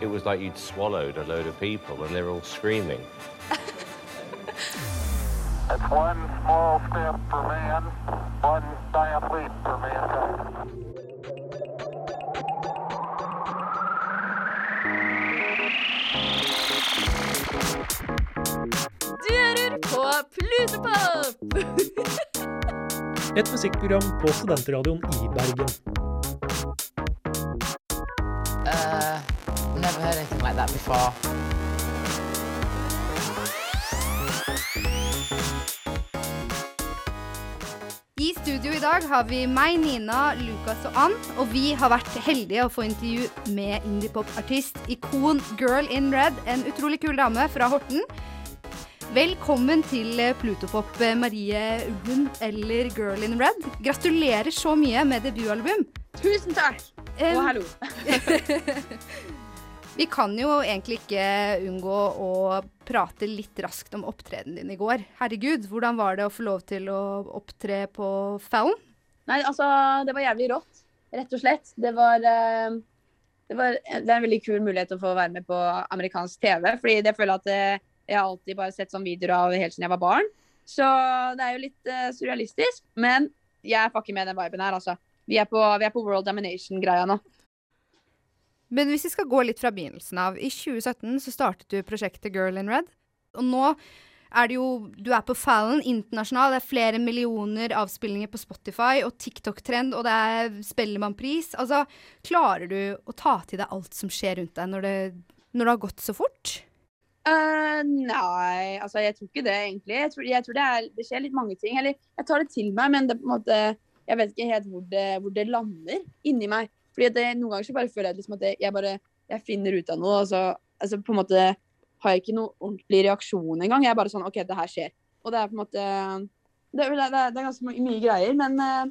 it was like you'd swallowed a load of people and they're all screaming. It's one small step for man, one giant leap for mankind. Du hører på Plutopop! Et musikkprogram på studentradioen i Bergen. Before. I studio i dag har vi meg, Nina, Lukas og Ann. Og vi har vært heldige å få intervju med indiepop-artist Ikon Girl in Red. En utrolig kul dame fra Horten. Velkommen til Plutopop, Marie Ulven, eller Girl in Red. Gratulerer så mye med debutalbum. Tusen takk! Og um, hallo. Vi kan jo egentlig ikke unngå å prate litt raskt om opptredenen din i går. Herregud, hvordan var det å få lov til å opptre på Fallon? Nei, altså, det var jævlig rått, rett og slett. Det var, eh, det var Det er en veldig kul mulighet å få være med på amerikansk TV, fordi jeg føler at eh, jeg har alltid bare sett sånne videoer av helt siden jeg var barn. Så det er jo litt eh, surrealistisk, men jeg fucker med den viben her, altså. Vi er på, vi er på World Domination-greia nå. Men hvis vi skal gå litt fra begynnelsen av. I 2017 så startet du prosjektet Girl in Red. Og nå er det jo Du er på Fallon internasjonal. Det er flere millioner avspillinger på Spotify og TikTok-trend, og det er Spellemannpris. Altså, klarer du å ta til deg alt som skjer rundt deg når det, når det har gått så fort? Uh, nei, altså jeg tror ikke det egentlig. Jeg tror, jeg tror det, er, det skjer litt mange ting. Eller jeg tar det til meg, men det, måte, jeg vet ikke helt hvor det, hvor det lander inni meg. Fordi det, Noen ganger så bare føler jeg liksom at jeg bare jeg finner ut av noe, og så altså, på en måte har jeg ikke noe ordentlig reaksjon engang. Jeg er bare sånn OK, det her skjer. Og det er på en måte Det, det, det er ganske my- mye greier, men, eh,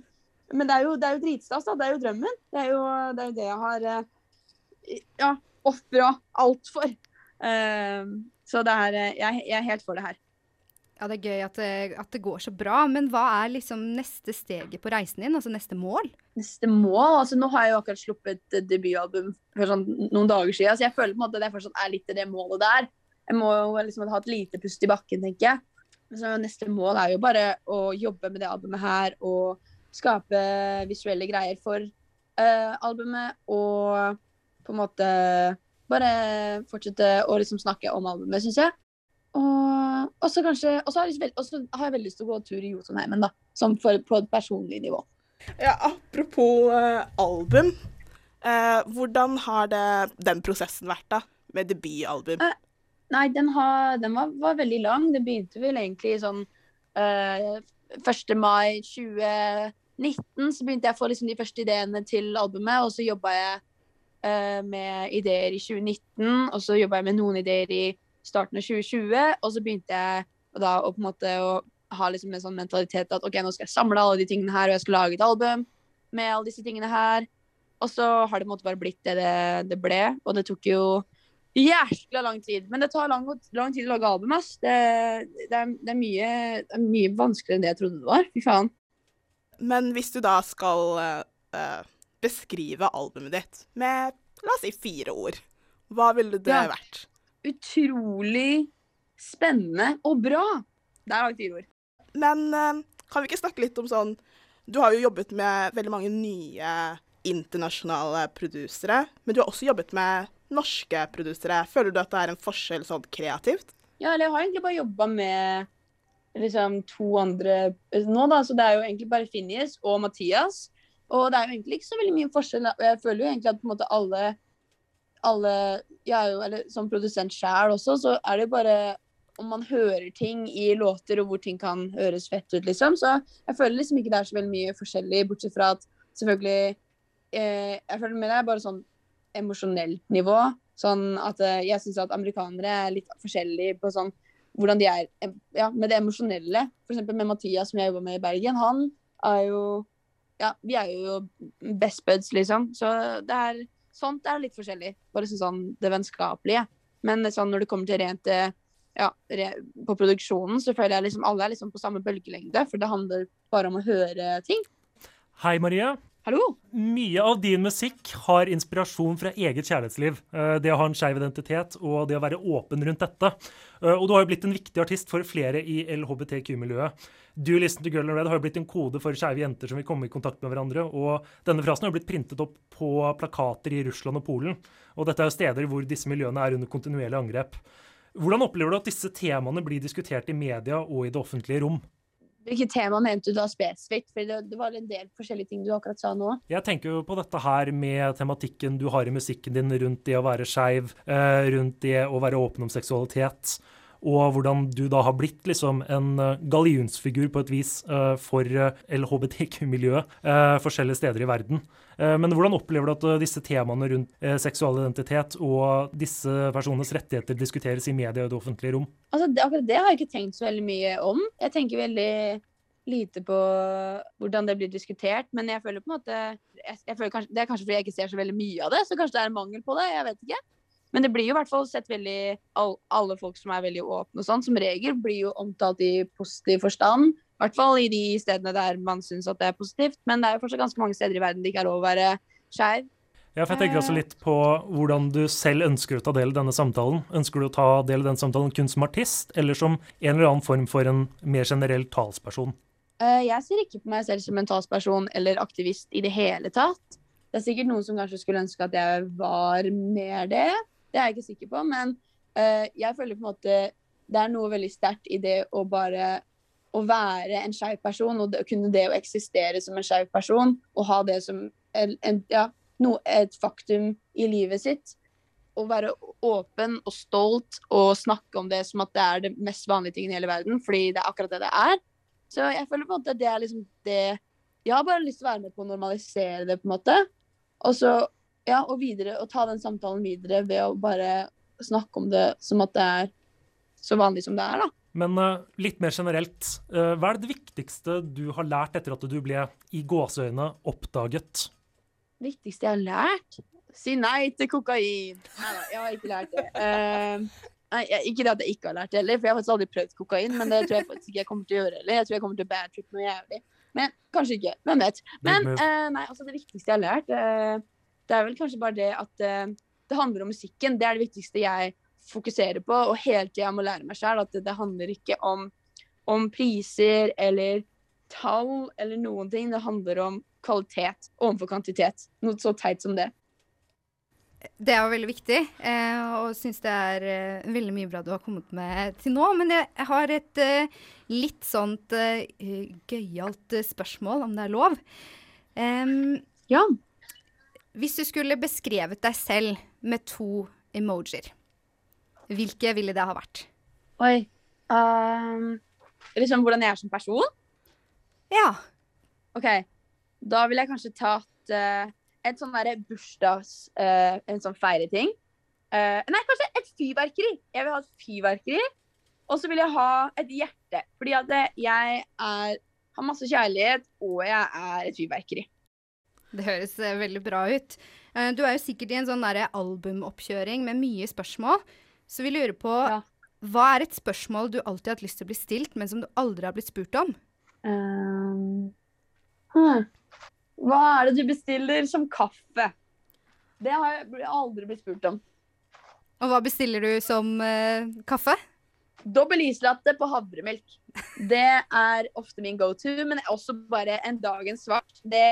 men det er jo, jo dritstas, da. Det er jo drømmen. Det er jo det, er det jeg har eh, ja, ofra alt for. Uh, så det er, jeg, jeg er helt for det her. Ja, det er gøy at det, at det går så bra, men hva er liksom neste steget på reisen din? Altså neste mål? Neste mål altså Nå har jeg jo akkurat sluppet et debutalbum for sånn noen dager siden, så jeg føler på en måte at det fortsatt er litt i det målet der. Jeg må jo liksom ha et lite pust i bakken, tenker jeg. Så neste mål er jo bare å jobbe med det albumet her og skape visuelle greier for uh, albumet og på en måte bare fortsette å liksom snakke om albumet, syns jeg. Og så kanskje Og så har, jeg har jeg veldig lyst til å gå tur i Jotunheimen, da. Som for, på et personlig nivå. Ja, apropos uh, album. Uh, hvordan har det, den prosessen vært, da? Med debutalbum? Uh, Nei, den, har, den var, var veldig lang. Det begynte vel egentlig sånn eh, 1. mai 2019 så begynte jeg å få liksom de første ideene til albumet, og så jobba jeg med ideer i 2019, og så jobba jeg med noen ideer i starten av 2020, og så begynte jeg da å på en måte å ha liksom en sånn mentalitet at OK, nå skal jeg samle alle de tingene her, og jeg skal lage et album med alle disse tingene her. Og så har det på en måte bare blitt det det, det ble, og det tok jo jæskla lang tid. Men det tar lang, lang tid å lage album, ass. Det, det, er, det, er mye, det er mye vanskeligere enn det jeg trodde det var. Fy faen. Men hvis du da skal eh, beskrive albumet ditt med la oss si fire ord, hva ville det Ja. vært? Utrolig spennende og bra. Der har vi fire ord. Men eh, kan vi ikke snakke litt om sånn Du har jo jobbet med veldig mange nye internasjonale produsere, men du har også jobbet med norske produsere. Føler du at det er en forskjell sånn kreativt? Ja, eller jeg har egentlig bare jobba med liksom to andre nå, da. Så det er jo egentlig bare Finjes og Mathias. Og det er jo egentlig ikke så veldig mye forskjell. Jeg føler jo egentlig at på en måte alle alle Jeg er jo eller, som produsent sjæl også, så er det bare om man hører ting i låter og hvor ting kan høres fett ut, liksom. Så jeg føler liksom ikke det er så veldig mye forskjellig, bortsett fra at selvfølgelig eh, Jeg føler med det er bare sånn emosjonelt nivå. Sånn at eh, jeg syns at amerikanere er litt forskjellige på sånn hvordan de er ja, med det emosjonelle. Eksempel med Mathias, som jeg jobber med i Bergen. Han er jo Ja, vi er jo best buds, liksom. Så det er sånt er litt forskjellig. Bare sånn, det vennskapelige. Men sånn når det kommer til rent eh, ja, på produksjonen, så føler jeg liksom alle er liksom på samme bølgelengde. For det handler bare om å høre ting. Hei, Maria. Hallo? Mye av din musikk har inspirasjon fra eget kjærlighetsliv. Eh, Det å ha en skeiv identitet og det å være åpen rundt dette. Eh, Og du har jo blitt en viktig artist for flere i LHBTQ-miljøet. Do Listen to Girl in Red har jo blitt en kode for skeive jenter som vil komme i kontakt med hverandre. Og denne frasen har jo blitt printet opp på plakater i Russland og Polen. Og dette er jo steder hvor disse miljøene er under kontinuerlig angrep. Hvordan opplever du at disse temaene blir diskutert i media og i det offentlige rom? Hvilke tema mente du da spesifikt? For det, det var en del forskjellige ting du akkurat sa nå. Jeg tenker jo på dette her med tematikken du har i musikken din rundt det å være skeiv, eh, rundt det å være åpen om seksualitet, og hvordan du da har blitt liksom en eh, gallionsfigur på et vis eh, for eh, LHBTQ-miljøet forskjellige steder i verden. Men hvordan opplever du at disse temaene rundt seksual identitet og disse personenes rettigheter diskuteres i media og det offentlige rom? Altså, akkurat det har jeg ikke tenkt så veldig mye om. Jeg tenker veldig lite på hvordan det blir diskutert, men jeg føler på en måte jeg, jeg føler kanskje, Det er kanskje fordi jeg ikke ser så veldig mye av det, så kanskje det er en mangel på det. Jeg vet ikke. Men det blir jo i hvert fall sett veldig all, Alle folk som er veldig åpne og sånn, som regel blir jo omtalt i positiv forstand. I hvert fall i de stedene der man syns at det er positivt. Men det er jo fortsatt ganske mange steder i verden det ikke er lov å være skeiv. Ja, for jeg tenker også litt på hvordan du selv ønsker å ta del i denne samtalen. Ønsker du å ta del i denne samtalen kun som artist, eller som en eller annen form for en mer generell talsperson? Eh, Jeg ser ikke på meg selv som en talsperson eller aktivist i det hele tatt. Det er sikkert noen som kanskje skulle ønske at jeg var mer det. Det er jeg ikke sikker på. Men uh, jeg føler på en måte det er noe veldig sterkt i det å bare å være en skeiv person, og det, kunne det å eksistere som en skeiv person, og ha det som en, ja, noe, et faktum i livet sitt. Å være åpen og stolt og snakke om det som at det er det mest vanlige tingen i hele verden, fordi det er akkurat det det er. Så jeg føler på en måte at det er liksom det Jeg har bare lyst til å være med på å normalisere det, på en måte. Og så, ja, og videre, og ta den samtalen videre ved å bare snakke om det som at det er så vanlig som det er, da. Men uh, litt mer generelt, uh, hva er det viktigste du har lært etter at du ble i gåseøyne oppdaget? viktigste jeg har lært? Si nei til kokain. Nei da, jeg har ikke lært det. Uh, nei, jeg, ikke det at jeg ikke har lært det heller, for jeg har faktisk aldri prøvd kokain. Men det tror jeg faktisk ikke jeg kommer til å gjøre heller. Jeg tror jeg kommer til å badtrip noe jævlig. Men kanskje ikke. Hvem vet. Men nei, altså det viktigste jeg har lært, det er vel kanskje bare det at uh, det handler om musikken. Det er det viktigste jeg fokuserer på, og hele tida må lære meg sjøl at det, det handler ikke om, om priser eller tall eller noen ting. Det handler om kvalitet overfor kvantitet. Noe så teit som det. Det er veldig viktig, eh, og syns det er eh, veldig mye bra du har kommet med til nå. Men jeg har et eh, litt sånt eh, gøyalt eh, spørsmål, om det er lov. Um, Ja. Hvis du skulle beskrevet deg selv med to emojier, hvilke ville det ha vært? Oi. Um, liksom hvordan jeg er som person? Ja. OK. Da ville jeg kanskje tatt uh, et sånn derre bursdags... Uh, en sånn feireting. Uh, nei, kanskje et fyrverkeri. Jeg vil ha et fyrverkeri. Og så vil jeg ha et hjerte. Fordi at jeg er, har masse kjærlighet, og jeg er et fyrverkeri. Det høres eh, veldig bra ut. Eh, du er jo sikkert i en sånn albumoppkjøring med mye spørsmål. Så vi lurer på Ja. hva er et spørsmål du alltid har hatt lyst til å bli stilt, men som du aldri har blitt spurt om? Um, huh. Hva er det du bestiller som kaffe? Det har jeg aldri blitt spurt om. Og hva bestiller du som uh, kaffe? Dobbel islatte på havremelk. Det er ofte min go to, men også bare en dagens svart. Det,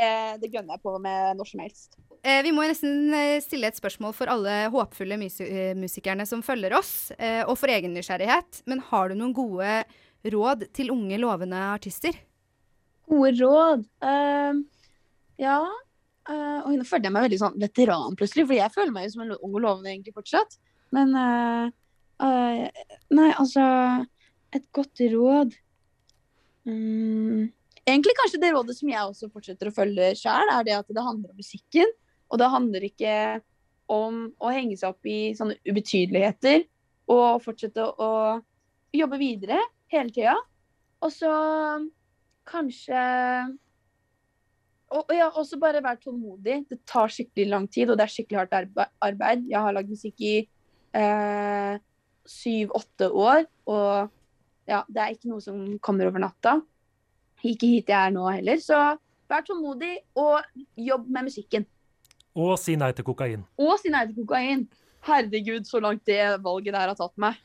det gønner jeg på med når som helst. Eh, vi må nesten eh, stille et spørsmål for alle håpfulle eh, musikerne som følger oss, eh, og for egen nysgjerrighet. Men har du noen gode råd til unge, lovende artister? Gode råd. Uh, ja uh, Oi, nå følte jeg meg veldig sånn veteran plutselig, for jeg føler meg jo som en ung og lovende egentlig fortsatt. Men eh, eh, Nei, altså Et godt råd mm, Egentlig kanskje det rådet som jeg også fortsetter å følge sjøl, er det at det handler om musikken. Og det handler ikke om å henge seg opp i sånne ubetydeligheter. Og fortsette å jobbe videre hele tida. Og så kanskje og, og ja, også bare være tålmodig. Det tar skikkelig lang tid, og det er skikkelig hardt arbeid. Jeg har lagd musikk i eh, syv-åtte år, og ja, det er ikke noe som kommer over natta. Ikke hit jeg er nå heller. Så Vær tålmodig og jobb med musikken. Og si nei til kokain. Og si nei til kokain. Herregud, så langt det valget der har tatt meg.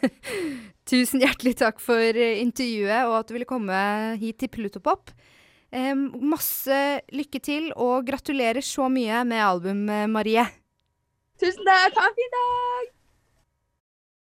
Tusen hjertelig takk for eh, intervjuet og at du ville komme hit til Plutopop. Em, masse lykke til, og gratulerer så mye med album, eh, Marie. Tusen takk. Ha en fin dag!